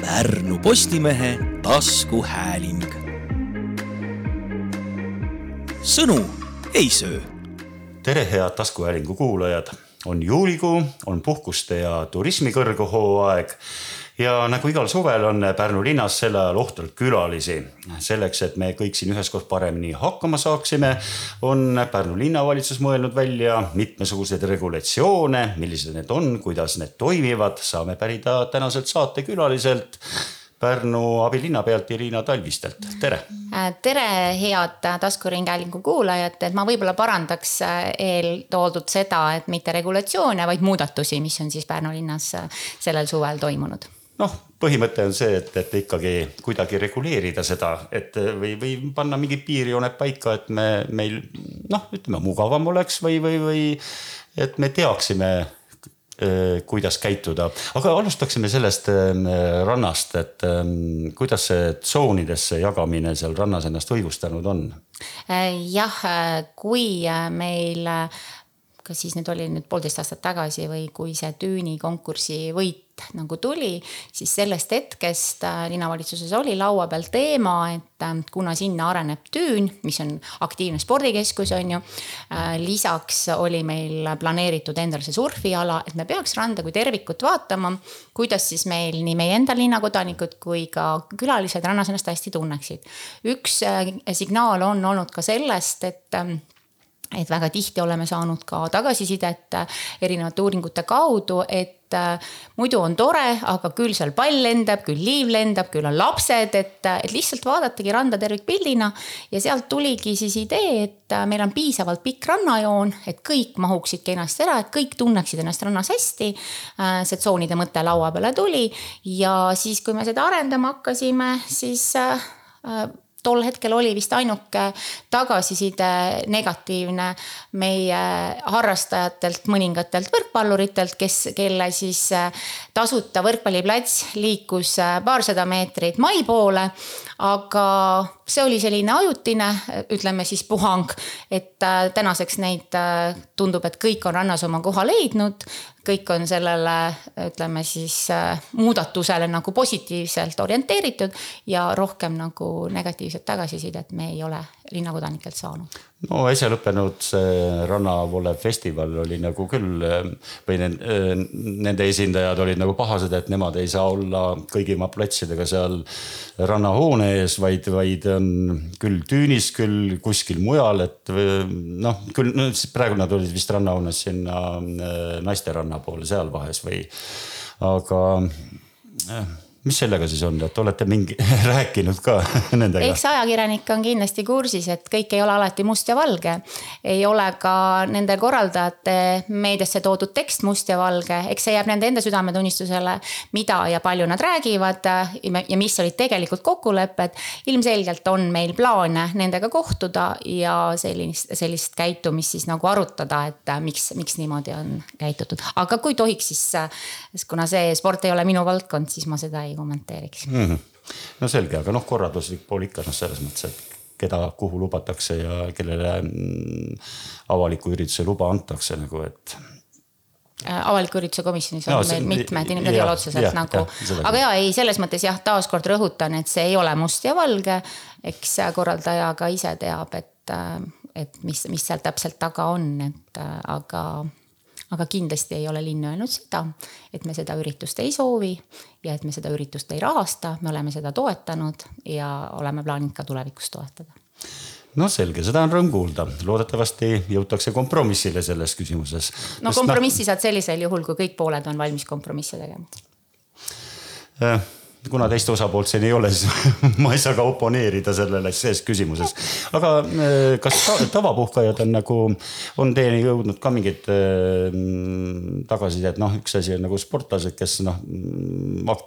Pärnu Postimehe taskuhääling. sõnu ei söö. tere, head taskuhäälingu kuulajad, on juulikuu, on puhkuste ja turismi kõrghooaeg ja nagu igal suvel on Pärnu linnas sel ajal ohtralt külalisi. selleks, et me kõik siin üheskoos paremini hakkama saaksime, on Pärnu linnavalitsus mõelnud välja mitmesuguseid regulatsioone, millised need on, kuidas need toimivad, saame pärida tänaselt saatekülaliselt Pärnu abilinnapealt Irina Talvistelt, tere. tere, head taskuringhäälingu kuulajad, et ma võib-olla parandaks eeltoodud seda, et mitte regulatsioone, vaid muudatusi, mis on siis Pärnu linnas sellel suvel toimunud noh, põhimõte on see, et, et ikkagi kuidagi reguleerida seda, et või, või panna mingid piirjooned paika, et me, meil noh, ütleme mugavam oleks või, või, või et me teaksime kuidas käituda, aga alustaksime sellest rannast, et kuidas see tsoonidesse jagamine seal rannas ennast õigustanud on? jah, kui meil kas siis nüüd oli nüüd poolteist aastat tagasi või kui see Tüüni konkursi võit nagu tuli, siis sellest hetkest äh, linnavalitsuses oli laua peal teema, et äh, kuna sinna areneb Tüün, mis on aktiivne spordikeskus, on ju. Äh, lisaks oli meil planeeritud endale see surfiala, et me peaks randa kui tervikut vaatama, kuidas siis meil nii meie enda linnakodanikud kui ka külalised rannas ennast hästi tunneksid. üks signaal on olnud ka sellest, et et väga tihti oleme saanud ka tagasisidet erinevate uuringute kaudu, et äh, muidu on tore, aga küll seal pall lendab, küll liiv lendab, küll on lapsed, et, äh, et lihtsalt vaadatagi randa tervikpildina. ja sealt tuligi siis idee, et meil on piisavalt pikk rannajoon, et kõik mahuksid kenasti ära, et kõik tunneksid ennast rannas hästi. see tsoonide mõte laua peale tuli ja siis, kui me seda arendama hakkasime, siis tol hetkel oli vist ainuke tagasiside negatiivne meie harrastajatelt, mõningatelt võrkpalluritelt, kes, kelle siis äh, tasuta võrkpalliplats liikus äh, paarsada meetrit mai poole. aga see oli selline ajutine, ütleme siis puhang, et äh, tänaseks neid tundub, et kõik on rannas oma koha leidnud. Kõik on sellele, ütleme siis äh, muudatusele nagu positiivselt orienteeritud ja rohkem nagu negatiivset tagasisidet me ei ole linnakodanikelt saanud no äsja lõppenud see Rannavoole festival oli nagu küll või nende esindajad olid nagu pahased, et nemad ei saa olla kõigi oma platsidega seal rannahoone ees, vaid, vaid on küll Tüünis, küll kuskil mujal, et noh, küll no, praegu nad olid vist rannahoones sinna äh, naisteranna poole seal vahes või, aga mis sellega siis on, et olete mingi rääkinud ka nendega? eks ajakirjanik on kindlasti kursis, et kõik ei ole alati must ja valge. ei ole ka nende korraldajate meediasse toodud tekst must ja valge, eks see jääb nende enda südametunnistusele, mida ja palju nad räägivad ja mis olid tegelikult kokkulepped. ilmselgelt on meil plaane nendega kohtuda ja sellist, sellist käitumist siis nagu arutada, et miks, miks niimoodi on käitutud, aga kui tohiks, siis kuna see sport ei ole minu valdkond, siis ma seda ei kommenteeriks mm. -hmm. no selge, aga noh, korralduslik pool ikka noh, selles mõttes, et keda, kuhu lubatakse ja kellele mm, avaliku ürituse luba antakse nagu, et äh, avaliku ürituse komisjonis on no, meil mitmed inimesed ei ole otseselt nagu, aga ja ei, selles mõttes jah, taaskord rõhutan, et see ei ole must ja valge. eks korraldaja ka ise teab, et, äh, et mis, mis seal täpselt taga on, et äh, aga aga kindlasti ei ole linn öelnud seda, et me seda üritust ei soovi ja et me seda üritust ei rahasta, me oleme seda toetanud ja oleme plaaninud ka tulevikus toetada. No selge, seda on rõõm kuulda, loodetavasti jõutakse kompromissile selles küsimuses. no kompromissi saad sellisel juhul, kui kõik pooled on valmis kompromisse tegema. Äh kuna teist osapoolt siin ei ole, siis ma ei saa ka oponeerida sellele selles küsimuses. aga äh, kas tavapuhkajad on nagu, on teieni jõudnud ka mingit äh, tagasisidet, noh, üks asi on nagu sportlased, kes noh,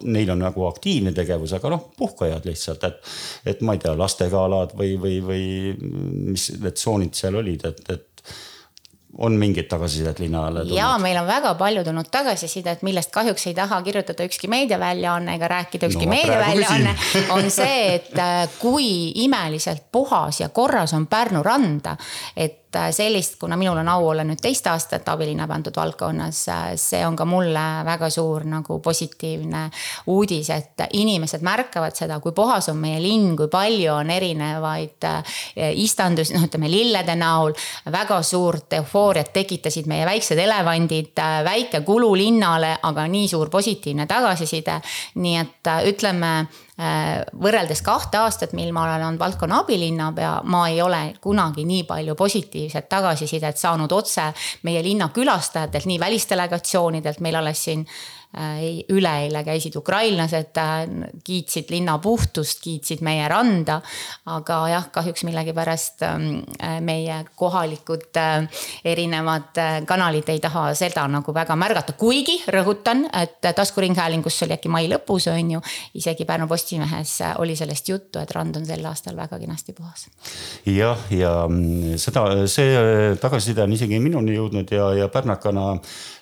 neil on nagu aktiivne tegevus, aga noh, puhkajad lihtsalt, et. et ma ei tea, lastegalad või, või, või mis need tsoonid seal olid, et, et on mingit tagasisidet linnale tulnud? ja meil on väga palju tulnud tagasisidet, millest kahjuks ei taha kirjutada ükski meediaväljaanne ega rääkida ükski no, meediaväljaanne. on see, et äh, kui imeliselt puhas ja korras on Pärnu randa. et sellist, kuna minul on au olla nüüd teist aastat abilinnapea antud valdkonnas, see on ka mulle väga suur nagu positiivne uudis, et inimesed märkavad seda, kui puhas on meie linn, kui palju on erinevaid istandusi, noh, ütleme lillede näol. väga suurt eufooriat tekitasid meie väiksed elevandid, väike kulu linnale, aga nii suur positiivne tagasiside. nii et ütleme Äh, võrreldes kahte aastat, mil ma olen olnud valdkonna abilinnapea, ma ei ole kunagi nii palju positiivset tagasisidet saanud otse meie linna külastajatelt, nii välisdelegatsioonidelt, meil alles siin Äh, üleeile käisid ukrainlased, äh, kiitsid linna puhtust, kiitsid meie randa. aga jah, kahjuks millegipärast ähm, äh, meie kohalikud erinevad kanalid ei taha seda nagu väga märgata, kuigi rõhutan, et taskuringhäälingus oli äkki mai lõpus, on ju. isegi Pärnu Postimehes oli sellest juttu, et rand on sel aastal väga kenasti puhas. jah, ja mm, seda, see tagasiside on isegi minuni jõudnud ja, ja pärnakana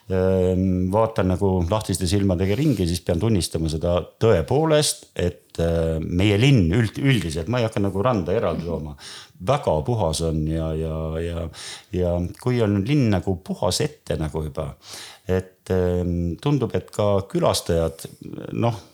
vaatan nagu lahtiste silmadega ringi, siis pean tunnistama seda tõepoolest, et ehm, meie linn üld, üldiselt, ma ei hakka nagu randa eraldi tooma. väga puhas on ja, ja, ja, ja kui on linn nagu puhas ette nagu juba. et ehm, tundub, et ka külastajad noh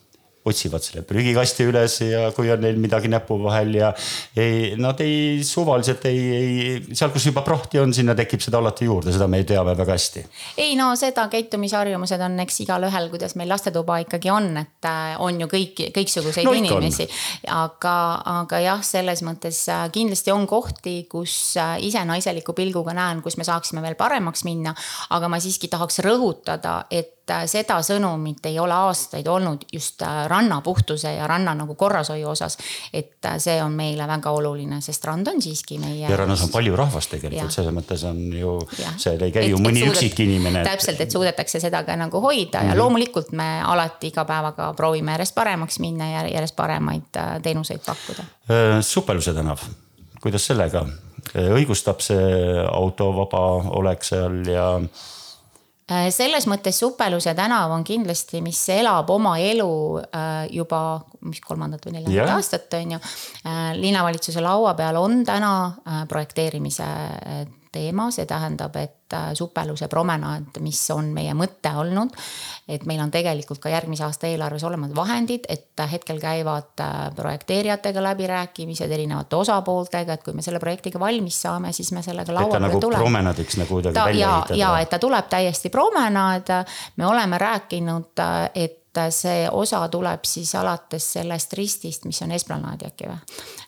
otsivad selle prügikasti üles ja kui on neil midagi näpu vahel ja ei, nad ei suvaliselt ei, ei seal, kus juba prahti on, sinna tekib seda alati juurde, seda me teame väga hästi. ei no seda käitumisharjumused on eks igalühel, kuidas meil lastetuba ikkagi on, et äh, on ju kõiki, kõiksuguseid no, inimesi. aga, aga jah, selles mõttes äh, kindlasti on kohti, kus äh, ise naiseliku pilguga näen, kus me saaksime veel paremaks minna. aga ma siiski tahaks rõhutada, et Äh, seda sõnumit ei ole aastaid olnud just äh, ranna puhtuse ja ranna nagu korrashoiu osas. et äh, see on meile väga oluline, sest rand on siiski meie. ja rannas on palju rahvast tegelikult, selles mõttes on ju, seal ei käi ju mõni suudet, üksik inimene et.... täpselt, et suudetakse seda ka nagu hoida ja mm -hmm. loomulikult me alati iga päevaga proovime järjest paremaks minna ja järjest paremaid teenuseid pakkuda. Supeluse tänav, kuidas sellega, õigustab see autovaba olek seal ja selles mõttes Supeluse tänav on kindlasti, mis elab oma elu äh, juba, mis kolmandat või neljandat yeah. aastat on ju. Äh, linnavalitsuse laua peal on täna projekteerimise teema, see tähendab, et äh, supeluse promenaad, mis on meie mõte olnud. et meil on tegelikult ka järgmise aasta eelarves olemas vahendid, et äh, hetkel käivad äh, projekteerijatega läbirääkimised erinevate osapooltega, et kui me selle projektiga valmis saame, siis me sellega laua peale nagu tuleme. promenaadiks nagu kuidagi välja ja, ehitada. ja et ta tuleb täiesti promenaad, me oleme rääkinud, et see osa tuleb siis alates sellest ristist, mis on Esplanaadi äkki või?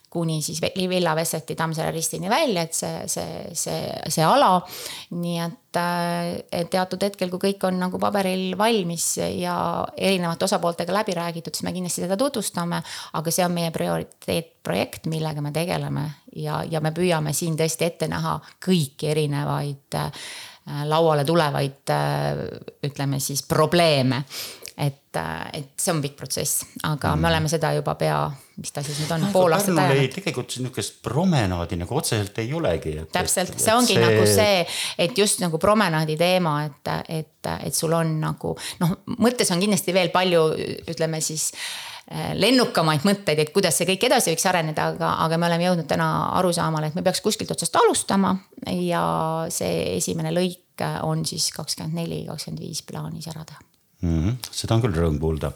Kuni siis Villa Vesseti Tammsaare ristini välja, et see, see, see, see ala. nii et äh, teatud hetkel, kui kõik on nagu paberil valmis ja erinevate osapooltega läbi räägitud, siis me kindlasti seda tutvustame. aga see on meie prioriteetprojekt, millega me tegeleme ja, ja me püüame siin tõesti ette näha kõiki erinevaid äh, lauale tulevaid äh, ütleme siis probleeme et, äh, et see on pikk protsess, aga mm. me oleme seda juba pea, mis ta siis nüüd on, pool aastat ajanud. tegelikult niisugust promenaadi nagu otseselt ei olegi. täpselt, see ongi see... nagu see, et just nagu promenaadi teema, et, et, et sul on nagu noh, mõttes on kindlasti veel palju, ütleme siis äh, lennukamaid mõtteid, et kuidas see kõik edasi võiks areneda, aga, aga me oleme jõudnud täna arusaamale, et me peaks kuskilt otsast alustama. ja see esimene lõik on siis kakskümmend neli, kakskümmend viis plaanis ära teha mm. -hmm. seda on küll rõõm kuulda.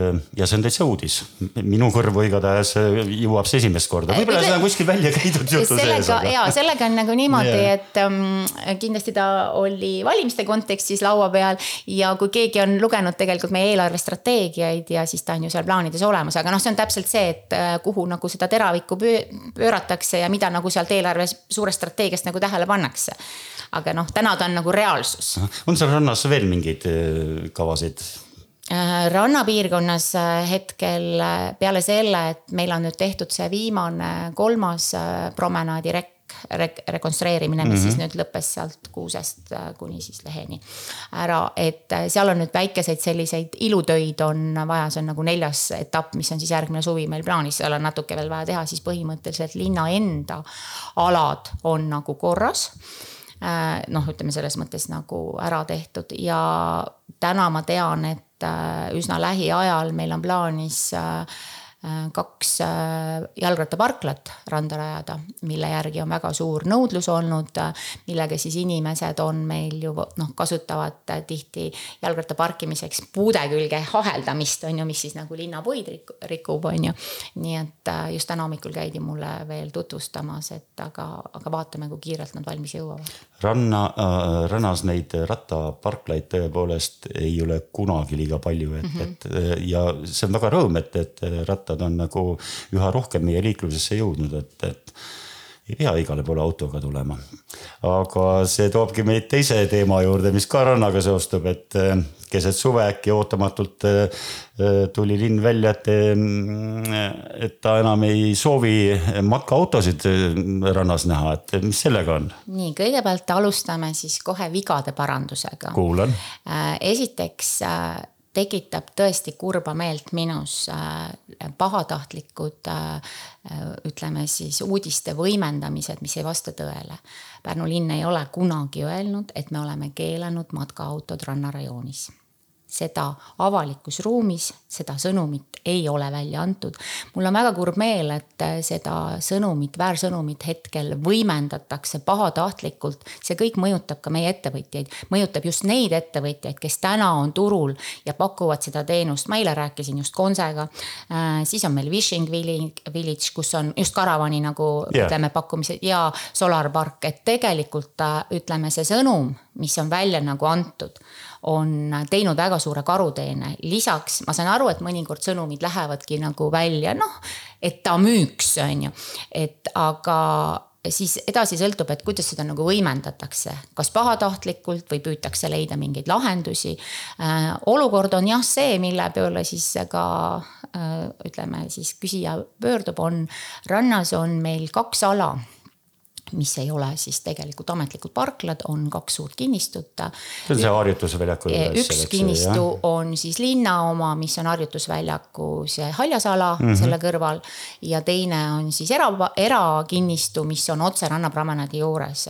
Ehm, ja see on täitsa uudis, minu kõrvu igatahes äh, jõuab see esimest korda, võib-olla seda on kuskil välja käidud jutu sees. Ja sellega on nagu niimoodi yeah., et um, kindlasti ta oli valimiste kontekstis laua peal ja kui keegi on lugenud tegelikult meie eelarvestrateegiaid ja siis ta on ju seal plaanides olemas, aga noh, see on täpselt see, et kuhu nagu seda teravikku pööratakse ja mida nagu sealt eelarves suurest strateegiast nagu tähele pannakse aga noh, täna ta on nagu reaalsus. on seal rannas veel mingeid kavasid? Äh, rannapiirkonnas äh, hetkel peale selle, et meil on nüüd tehtud see viimane kolmas promenaadi rekk re-, rekonstrueerimine, mis mm -hmm. siis nüüd lõppes sealt Kuusest kuni siis Leheni ära, et seal on nüüd väikeseid selliseid ilutöid on vaja, see on nagu neljas etapp, mis on siis järgmine suvi meil plaanis, seal on natuke veel vaja teha, siis põhimõtteliselt linna enda alad on nagu korras. Äh, noh, ütleme selles mõttes nagu ära tehtud. Ja täna ma tean, et äh, üsna lähiajal meil on plaanis äh, kaks jalgrattaparklat randa rajada, mille järgi on väga suur nõudlus olnud, millega siis inimesed on meil ju noh, kasutavad tihti jalgratta parkimiseks puude külge aheldamist on ju, mis siis nagu linnapuid rikub, on ju. nii et just täna hommikul käidi mulle veel tutvustamas, et aga, aga vaatame, kui kiirelt nad valmis jõuavad. ranna äh,, rannas neid rattaparklaid tõepoolest ei ole kunagi liiga palju, et mm, -hmm. et äh, ja see on väga rõõm, et, et rattad on nagu üha rohkem meie liiklusesse jõudnud, et, et ei pea igale poole autoga tulema. aga see toobki meid teise teema juurde, mis ka rannaga seostub, et äh, keset suve äkki ootamatult äh, tuli linn välja, et, et ta enam ei soovi matkaautosid rannas näha, et mis sellega on? nii, kõigepealt alustame siis kohe vigade parandusega. kuulan. esiteks tekitab tõesti kurba meelt minus äh, pahatahtlikud äh, ütleme siis uudiste võimendamised, mis ei vasta tõele. Pärnu linn ei ole kunagi öelnud, et me oleme keelanud matkaautod rannarajoonis seda avalikus ruumis, seda sõnumit ei ole välja antud. mul on väga kurb meel, et seda sõnumit, väärsõnumit hetkel võimendatakse pahatahtlikult. see kõik mõjutab ka meie ettevõtjaid, mõjutab just neid ettevõtjaid, kes täna on turul ja pakuvad seda teenust. ma eile rääkisin just Konsega äh,. siis on meil Wishing Village, kus on just karavani nagu yeah. ütleme pakkumised ja Solar Park, et tegelikult ütleme, see sõnum, mis on välja nagu antud on teinud väga suure karuteene. lisaks ma saan aru, et mõnikord sõnumid lähevadki nagu välja, noh, et ta müüks, on ju. et aga siis edasi sõltub, et kuidas seda nagu võimendatakse, kas pahatahtlikult või püütakse leida mingeid lahendusi äh,. olukord on jah see, mille peale siis ka äh, ütleme siis küsija pöördub, on rannas on meil kaks ala mis ei ole siis tegelikult ametlikud parklad, on kaks suurt kinnistut. see on see harjutusväljaku üks kinnistu jah? on siis linna oma, mis on harjutusväljaku see haljasala mm -hmm. selle kõrval. ja teine on siis era, erakinnistu, mis on otse rannapromenaadi juures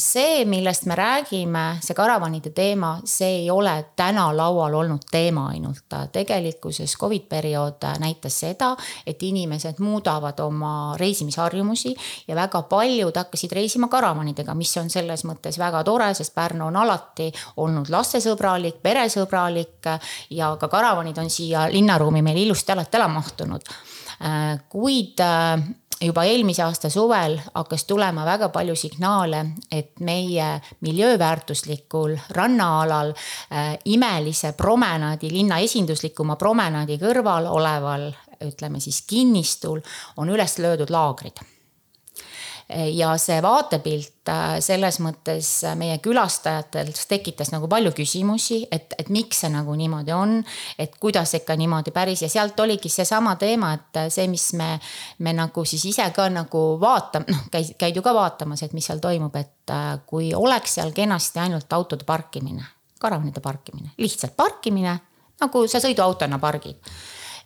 see, millest me räägime, see karavanide teema, see ei ole täna laual olnud teema ainult. tegelikkuses Covid periood näitas seda, et inimesed muudavad oma reisimisharjumusi ja väga paljud hakkasid reisima karavanidega, mis on selles mõttes väga tore, sest Pärnu on alati olnud lastesõbralik, peresõbralik ja ka karavanid on siia linnaruumi meil ilusti alati ära mahtunud äh, kuid äh, juba eelmise aasta suvel hakkas tulema väga palju signaale, et meie miljööväärtuslikul rannaalal äh, imelise promenaadi, linna esinduslikuma promenaadi kõrval oleval ütleme siis kinnistul on üles löödud laagrid ja see vaatepilt äh, selles mõttes meie külastajatel tekitas nagu palju küsimusi, et, et miks see nagu niimoodi on. et kuidas ikka niimoodi päris ja sealt oligi seesama teema, et see, mis me, me nagu siis ise ka nagu vaatame, noh käid, käid ju ka vaatamas, et mis seal toimub, et äh, kui oleks seal kenasti ainult autode parkimine, karavanide parkimine, lihtsalt parkimine nagu sa sõiduautona pargid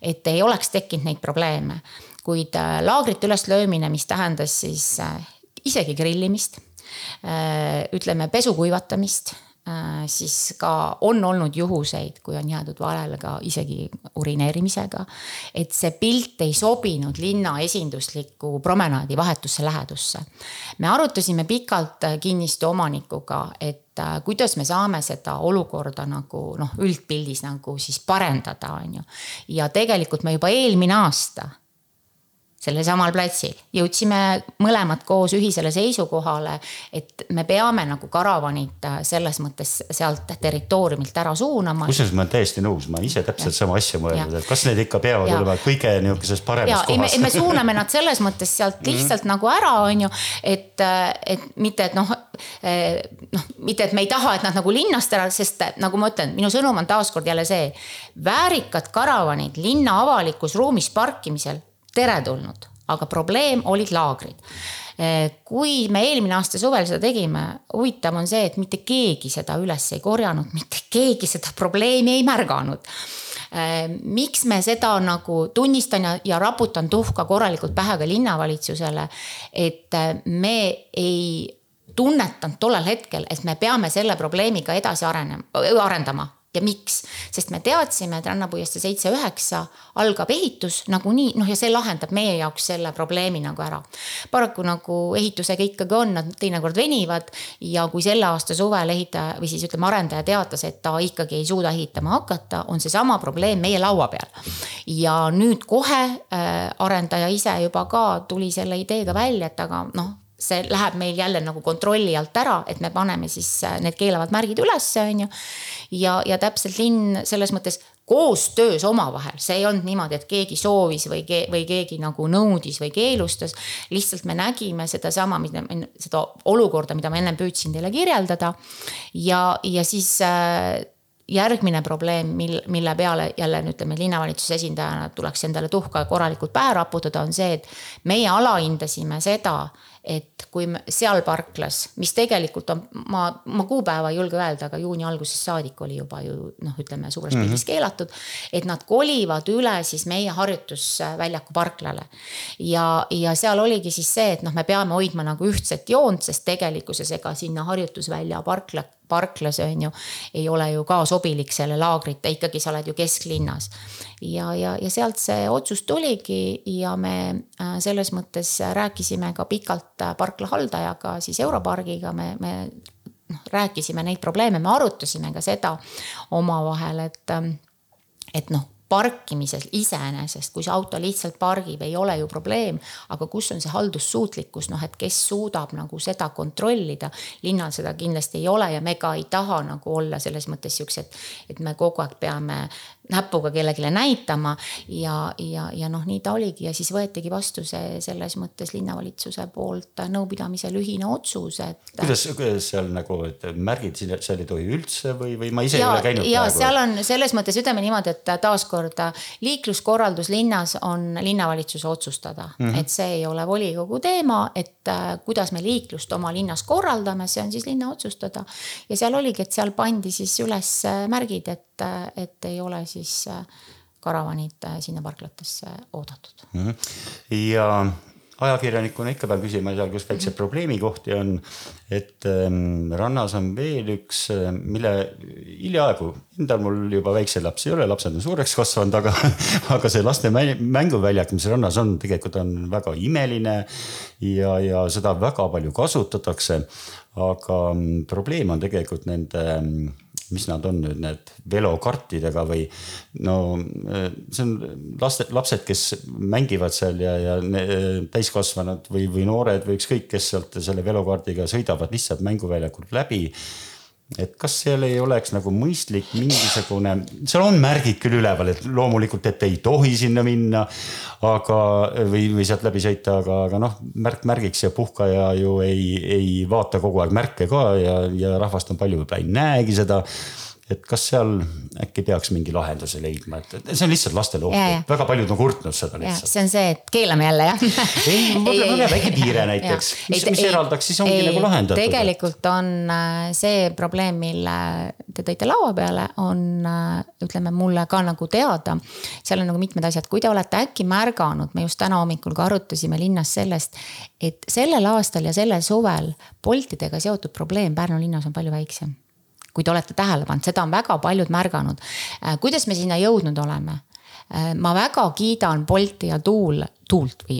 et ei oleks tekkinud neid probleeme kuid äh, laagrite üleslöömine, mis tähendas siis äh, isegi grillimist, äh, ütleme pesu kuivatamist siis ka on olnud juhuseid, kui on jäädud valele ka isegi urineerimisega. et see pilt ei sobinud linna esindusliku promenaadi vahetusse lähedusse. me arutasime pikalt kinnistu omanikuga, et kuidas me saame seda olukorda nagu noh, üldpildis nagu siis parendada, on ju. ja tegelikult me juba eelmine aasta sellel samal platsil. jõudsime mõlemad koos ühisele seisukohale, et me peame nagu karavanid äh, selles mõttes sealt territooriumilt ära suunama. kusjuures ma olen täiesti nõus, ma ise täpselt ja. sama asja mõelnud, et kas need ikka peavad ja. olema kõige niisuguses paremas ja, kohas. me suuname nad selles mõttes sealt mhm. lihtsalt mm -hmm. nagu ära, on ju, et, äh, et mitte, et noh, äh, noh, mitte, et me ei taha, et nad nagu linnast ära, sest nagu ma ütlen, minu sõnum on taaskord jälle see. väärikad karavanid linna avalikus ruumis parkimisel teretulnud, aga probleem olid laagrid. Kui me eelmine aasta suvel seda tegime, huvitav on see, et mitte keegi seda üles ei korjanud, mitte keegi seda probleemi ei märganud. Miks me seda nagu tunnistan ja, ja raputan tuhka korralikult pähe ka linnavalitsusele, et me ei tunnetanud tollel hetkel, et me peame selle probleemiga edasi arenema, arendama ja miks, sest me teadsime, et Rannapuiestee seitse üheksa algab ehitus nagunii, noh ja see lahendab meie jaoks selle probleemi nagu ära. paraku nagu ehitusega ikkagi on, nad teinekord venivad ja kui selle aasta suvel ehitaja või siis ütleme, arendaja teatas, et ta ikkagi ei suuda ehitama hakata, on seesama probleem meie laua peal. ja nüüd kohe äh, arendaja ise juba ka tuli selle ideega välja, et aga noh see läheb meil jälle nagu kontrolli alt ära, et me paneme siis äh, need keelavad märgid ülesse, on ju. ja, ja täpselt linn selles mõttes koostöös omavahel, see ei olnud niimoodi, et keegi soovis või ke,, või keegi nagu nõudis või keelustas. lihtsalt me nägime sedasama, mida, seda olukorda, mida ma ennem püüdsin teile kirjeldada. ja, ja siis äh, järgmine probleem, mil, mille peale jälle ütleme linnavalitsuse esindajana tuleks endale tuhka korralikult pähe raputada, on see, et meie alahindasime seda et kui seal parklas, mis tegelikult on, ma, ma kuupäeva ei julge öelda, aga juuni algusest saadik oli juba ju noh, ütleme suures mm -hmm. pildis keelatud. et nad kolivad üle siis meie harjutusväljaku parklale. ja, ja seal oligi siis see, et noh, me peame hoidma nagu ühtset joont, sest tegelikkuses ega sinna harjutusvälja parkla parklas on ju, ei ole ju ka sobilik selle laagrita, ikkagi sa oled ju kesklinnas. ja, ja, ja sealt see otsus tuligi ja me äh, selles mõttes rääkisime ka pikalt äh, parkla haldajaga, siis Europargiga me, me noh, rääkisime neid probleeme, me arutasime ka seda omavahel, et, ähm, et noh parkimises iseenesest, kui see auto lihtsalt pargib, ei ole ju probleem. aga kus on see haldussuutlikkus, noh, et kes suudab nagu seda kontrollida. linnal seda kindlasti ei ole ja me ka ei taha nagu olla selles mõttes siuksed, et me kogu aeg peame näpuga kellelegi näitama. ja, ja, ja noh, nii ta oligi ja siis võetigi vastu see selles mõttes linnavalitsuse poolt nõupidamisel ühine otsus, et. kuidas, kuidas seal nagu, et märgid seal ei tohi üldse või, või ma ise ja, ei ole käinud? ja praegu. seal on selles mõttes ütleme niimoodi, et taaskord liikluskorraldus linnas on linnavalitsuse otsustada mm, -hmm. et see ei ole volikogu teema, et äh, kuidas me liiklust oma linnas korraldame, see on siis linna otsustada. ja seal oligi, et seal pandi siis üles märgid, et et, et ei ole siis äh, karavanid äh, sinna parklatesse oodatud mm. -hmm. ja ajakirjanikuna ikka pean küsima seal, kus väikseid mhm. probleemikohti on. et ähm, rannas on veel üks, äh, mille hiljaaegu, endal mul juba väikseid lapsi ei ole, lapsed on suureks kasvanud, aga, aga see laste mänguväljak, mis rannas on, tegelikult on väga imeline. ja, ja seda väga palju kasutatakse. aga mm, probleem on tegelikult nende mm, mis nad on nüüd need velokartidega või no see on laste, lapsed, kes mängivad seal ja, ja täiskasvanud või, või noored või ükskõik, kes sealt selle velokaardiga sõidavad lihtsalt mänguväljakult läbi et kas seal ei oleks nagu mõistlik mingisugune, seal on märgid küll üleval, et loomulikult, et ei tohi sinna minna. aga, või, või sealt läbi sõita, aga, aga noh, märk märgiks ja puhkaja ju ei, ei vaata kogu aeg märke ka ja, ja rahvast on palju, võib-olla ei näegi seda et kas seal äkki peaks mingi lahenduse leidma, et see on lihtsalt lastele ohtlik, väga paljud on kurtnud seda lihtsalt. see on see, et keelame jälle jah ei, ma pean väike piire näiteks, mis, mis eraldaks, siis ongi ei, nagu lahendatud. tegelikult on äh, see probleem, mille te tõite laua peale, on äh, ütleme mulle ka nagu teada. seal on nagu mitmed asjad, kui te olete äkki märganud, me just täna hommikul ka arutasime linnas sellest, et sellel aastal ja sellel suvel Boltidega seotud probleem Pärnu linnas on palju väiksem kui te olete tähele pannud, seda on väga paljud märganud. Äh, kuidas me sinna jõudnud oleme? Äh, ma väga kiidan Bolti ja Tuul, Tuult või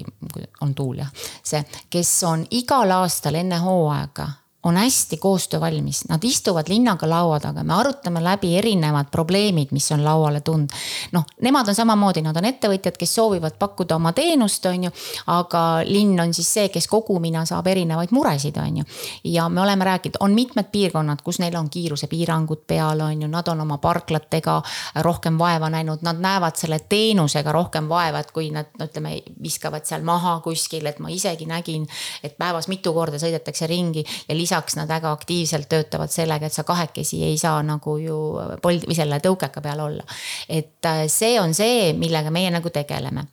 on Tuul jah, see, kes on igal aastal enne hooaega on hästi koostöövalmis, nad istuvad linnaga laua taga, me arutame läbi erinevad probleemid, mis on lauale tulnud. noh, nemad on samamoodi, nad on ettevõtjad, kes soovivad pakkuda oma teenust, on ju. aga linn on siis see, kes kogumina saab erinevaid muresid, on ju. ja me oleme rääkinud, on mitmed piirkonnad, kus neil on kiirusepiirangud peal, on ju, nad on oma parklatega rohkem vaeva näinud, nad näevad selle teenusega rohkem vaeva, et kui nad no ütleme, viskavad seal maha kuskil, et ma isegi nägin, et päevas mitu korda sõidetakse ringi ja lisaks lisaks nad väga aktiivselt töötavad sellega, et sa kahekesi ei saa nagu ju pold- või selle tõukeka peal olla. et äh, see on see, millega meie nagu tegeleme.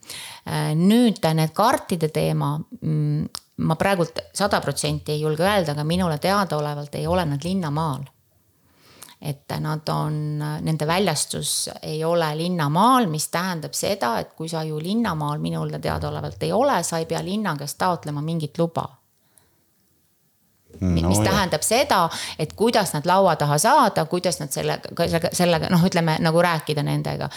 Äh, nüüd need kaartide teema mm, ma praegult sada protsenti ei julge öelda, aga minule teadaolevalt ei ole nad linnamaal et nad on, nende väljastus ei ole linnamaal, mis tähendab seda, et kui sa ju linnamaal minule teadaolevalt ei ole, sa ei pea linna käest taotlema mingit luba no, mis jah. tähendab seda, et kuidas nad laua taha saada, kuidas nad sellega, sellega, noh, ütleme nagu rääkida nendega.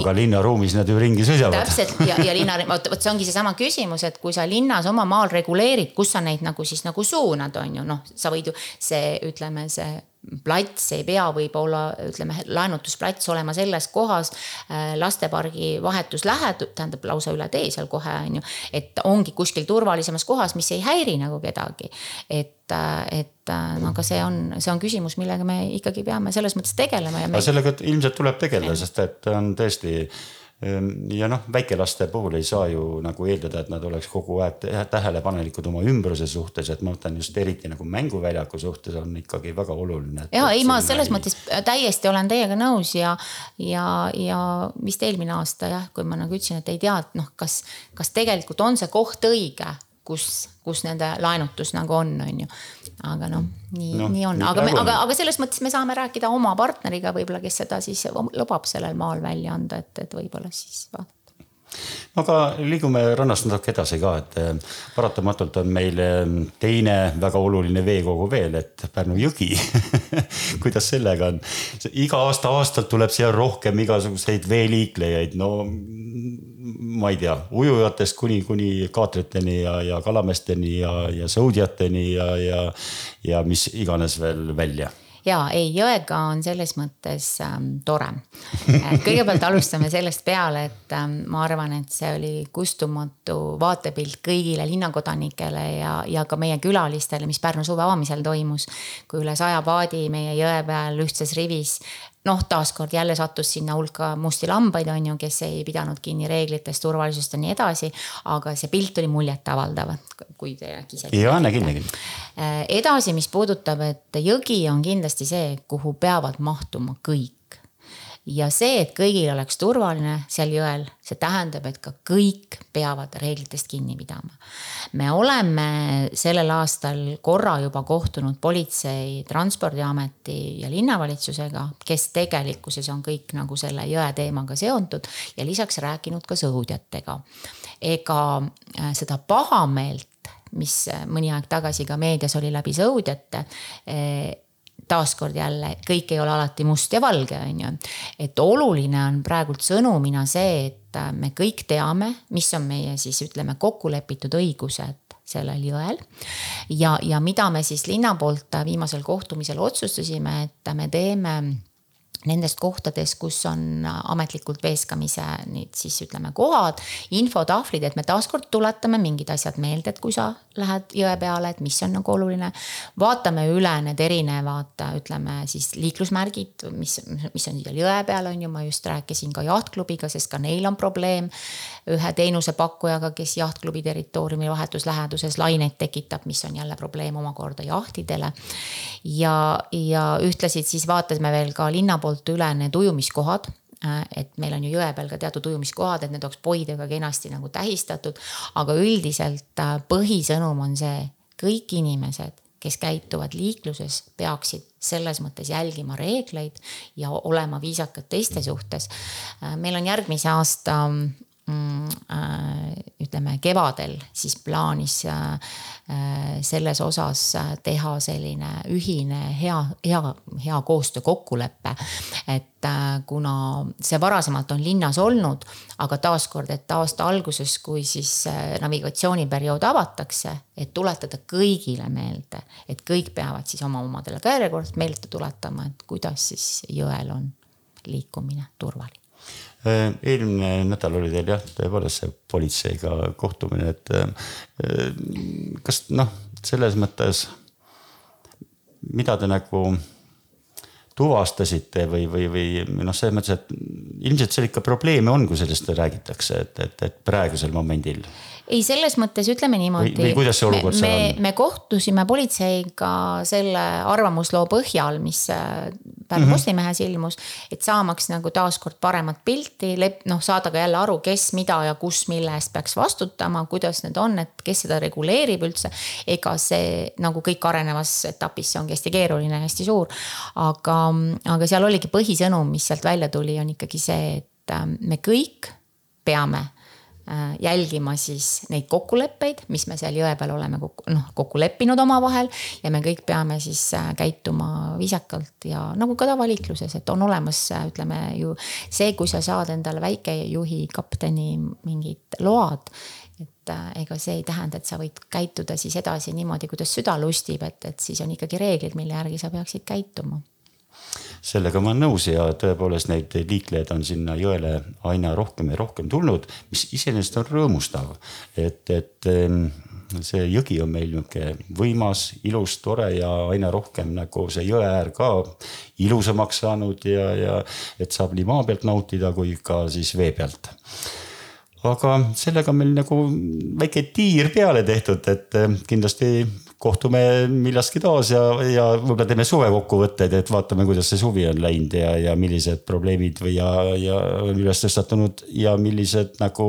aga linnaruumis nad ju ringi sõidavad. täpselt ja, ja linna, vot, vot see ongi seesama küsimus, et kui sa linnas oma maal reguleerid, kus sa neid nagu siis nagu suunad, on ju, noh, sa võid ju see, ütleme, see plats ei pea võib-olla ütleme, laenutusplats olema selles kohas äh, lastepargi vahetus lähedal, tähendab lausa üle tee seal kohe on ju. et ongi kuskil turvalisemas kohas, mis ei häiri nagu kedagi. et, äh, et äh, no aga see on, see on küsimus, millega me ikkagi peame selles mõttes tegelema aga sellega ilmselt tuleb tegeleda, sest et on tõesti ja noh, väikelaste puhul ei saa ju nagu eeldada, et nad oleks kogu aeg tähelepanelikud oma ümbruse suhtes, et ma mõtlen just eriti nagu mänguväljaku suhtes on ikkagi väga oluline. ja ei, ma selles ei... mõttes täiesti olen teiega nõus ja, ja, ja vist eelmine aasta jah, kui ma nagu ütlesin, et ei tea, et noh, kas, kas tegelikult on see koht õige kus, kus nende laenutus nagu on, on ju. Aga noh, nii no,, nii on, aga, aga, aga selles mõttes me saame rääkida oma partneriga võib-olla, kes seda siis lubab sellel maal välja anda, et, et võib-olla siis vaadata aga liigume rannast natuke edasi ka, et eh, paratamatult on meil eh, teine väga oluline veekogu veel, et Pärnu jõgi kuidas sellega on? iga aasta aastalt tuleb siia rohkem igasuguseid veeliiklejaid, no ma ei tea, ujujatest kuni, kuni kaatriteni ja, ja kalameesteni ja, ja sõudjateni ja, ja, ja mis iganes veel välja ja ei, jõega on selles mõttes ähm, tore. kõigepealt alustame sellest peale, et ähm, ma arvan, et see oli kustumatu vaatepilt kõigile linnakodanikele ja, ja ka meie külalistele, mis Pärnu suve avamisel toimus. kui üle saja paadi meie jõe peal ühtses rivis noh, taaskord jälle sattus sinna hulka musti lambaid, on ju, kes ei pidanud kinni reeglitest, turvalisusest ja nii edasi. aga see pilt oli muljetavaldav, kui te äkki ise. nägin, nägin. Äh, edasi, mis puudutab, et jõgi on kindlasti see, kuhu peavad mahtuma kõik ja see, et kõigil oleks turvaline seal jõel, see tähendab, et ka kõik peavad reeglitest kinni pidama. me oleme sellel aastal korra juba kohtunud politsei, transpordiameti ja linnavalitsusega, kes tegelikkuses on kõik nagu selle jõe teemaga seotud ja lisaks rääkinud ka sõudjatega. ega äh, seda pahameelt mis mõni aeg tagasi ka meedias oli läbi sõudjate äh, taaskord jälle kõik ei ole alati must ja valge, on ju. et oluline on praegult sõnumina see, et me kõik teame, mis on meie siis ütleme kokku lepitud õigused sellel jõel. ja, ja mida me siis linna poolt viimasel kohtumisel otsustasime, et me teeme nendest kohtadest, kus on ametlikult veeskamise nüüd siis ütleme kohad, infotahvlid, et me taaskord tuletame mingid asjad meelde, et kui sa lähed jõe peale, et mis on nagu oluline. vaatame üle need erinevad, ütleme siis liiklusmärgid, mis, mis on seal jõe peal, on ju, ma just rääkisin ka jahtklubiga, sest ka neil on probleem. ühe teenusepakkujaga, kes jahtklubi territooriumi vahetus läheduses laineid tekitab, mis on jälle probleem omakorda jahtidele. ja, ja ühtlasid siis vaatasime veel ka linna poolt poolt üle need ujumiskohad äh, et meil on ju jõe peal ka teatud ujumiskohad, et need oleks poidega kenasti nagu tähistatud. aga üldiselt äh, põhisõnum on see, kõik inimesed, kes käituvad liikluses, peaksid selles mõttes jälgima reegleid ja olema viisakad teiste suhtes. Äh, meil on järgmise aasta ütleme kevadel siis plaanis Äh, selles osas äh, teha selline ühine hea, hea, hea koostöö kokkulepe. et äh, kuna see varasemalt on linnas olnud, aga taaskord, et aasta alguses, kui siis navigatsiooniperiood avatakse, et tuletada kõigile meelde, et kõik peavad siis oma omadele ka järjekordselt meelde tuletama, et kuidas siis jõel on liikumine turvaline Äh, eelmine nädal oli teil jah, tõepoolest see politseiga kohtumine, et äh, kas noh, selles mõttes, mida te nagu tuvastasite või, või, või noh, selles mõttes, et ilmselt seal ikka probleeme on, kui sellest räägitakse, et, et, et praegusel momendil ei, selles mõttes ütleme niimoodi. või kuidas see olukord seal on? me kohtusime politseiga selle arvamusloo põhjal, mis äh, Pärnu mm -hmm. Postimehes ilmus. et saamaks nagu taaskord paremat pilti, noh saada ka jälle aru, kes, mida ja kus, mille eest peaks vastutama, kuidas need on, et kes seda reguleerib üldse. ega see nagu kõik arenevas etapis, see ongi hästi keeruline, hästi suur. aga, aga seal oligi põhisõnum, mis sealt välja tuli, on ikkagi see, et äh, me kõik peame jälgima siis neid kokkuleppeid, mis me seal jõe peal oleme kokku, noh, kokku leppinud omavahel. ja me kõik peame siis äh, käituma viisakalt ja nagu ka tavaliikluses, et on olemas, ütleme ju see, kui sa saad endale väikejuhi, kapteni mingid load et äh, ega see ei tähenda, et sa võid käituda siis edasi niimoodi, kuidas süda lustib, et, et siis on ikkagi reeglid, mille järgi sa peaksid käituma sellega ma olen nõus ja tõepoolest neid liiklejaid on sinna jõele aina rohkem ja rohkem tulnud, mis iseenesest on rõõmustav. et, et ehm, see jõgi on meil nihuke võimas, ilus, tore ja aina rohkem nagu see jõe äär ka ilusamaks saanud ja, ja et saab nii maa pealt nautida kui ka siis vee pealt aga sellega on meil nagu väike tiir peale tehtud, et kindlasti kohtume millastki taas ja, ja võib-olla teeme suvekokkuvõtteid, et vaatame, kuidas see suvi on läinud ja, ja millised probleemid või ja, ja üles tõstatunud ja millised nagu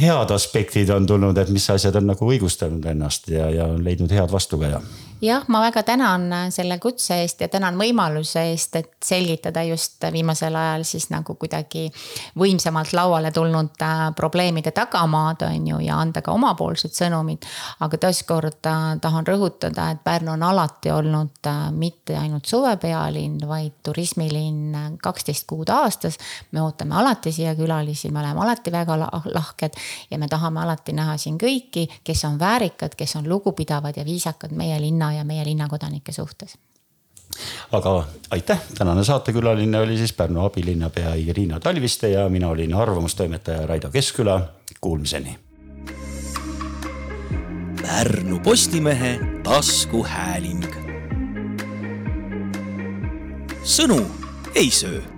head aspektid on tulnud, et mis asjad on nagu õigustanud ennast ja, ja leidnud head vastukaja jah, ma väga tänan äh, selle kutse eest ja tänan võimaluse eest, et selgitada just viimasel ajal siis nagu kuidagi võimsamalt lauale tulnud äh, probleemide tagamaad, on ju, ja anda ka omapoolsed sõnumid. aga taaskord äh, tahan rõhutada, et Pärnu on alati olnud mitte ainult suvepealinn, vaid turismilinn kaksteist kuud aastas. me ootame alati siia külalisi, me oleme alati väga lahked ja me tahame alati näha siin kõiki, kes on väärikad, kes on lugupidavad ja viisakad meie linna linna ja meie linnakodanike suhtes aga aitäh, tänane saatekülaline oli siis Pärnu abilinnapea Irina Talviste ja mina olin arvamustoimetaja Raido Keskküla, kuulmiseni. Pärnu Postimehe taskuhääling. sõnu ei söö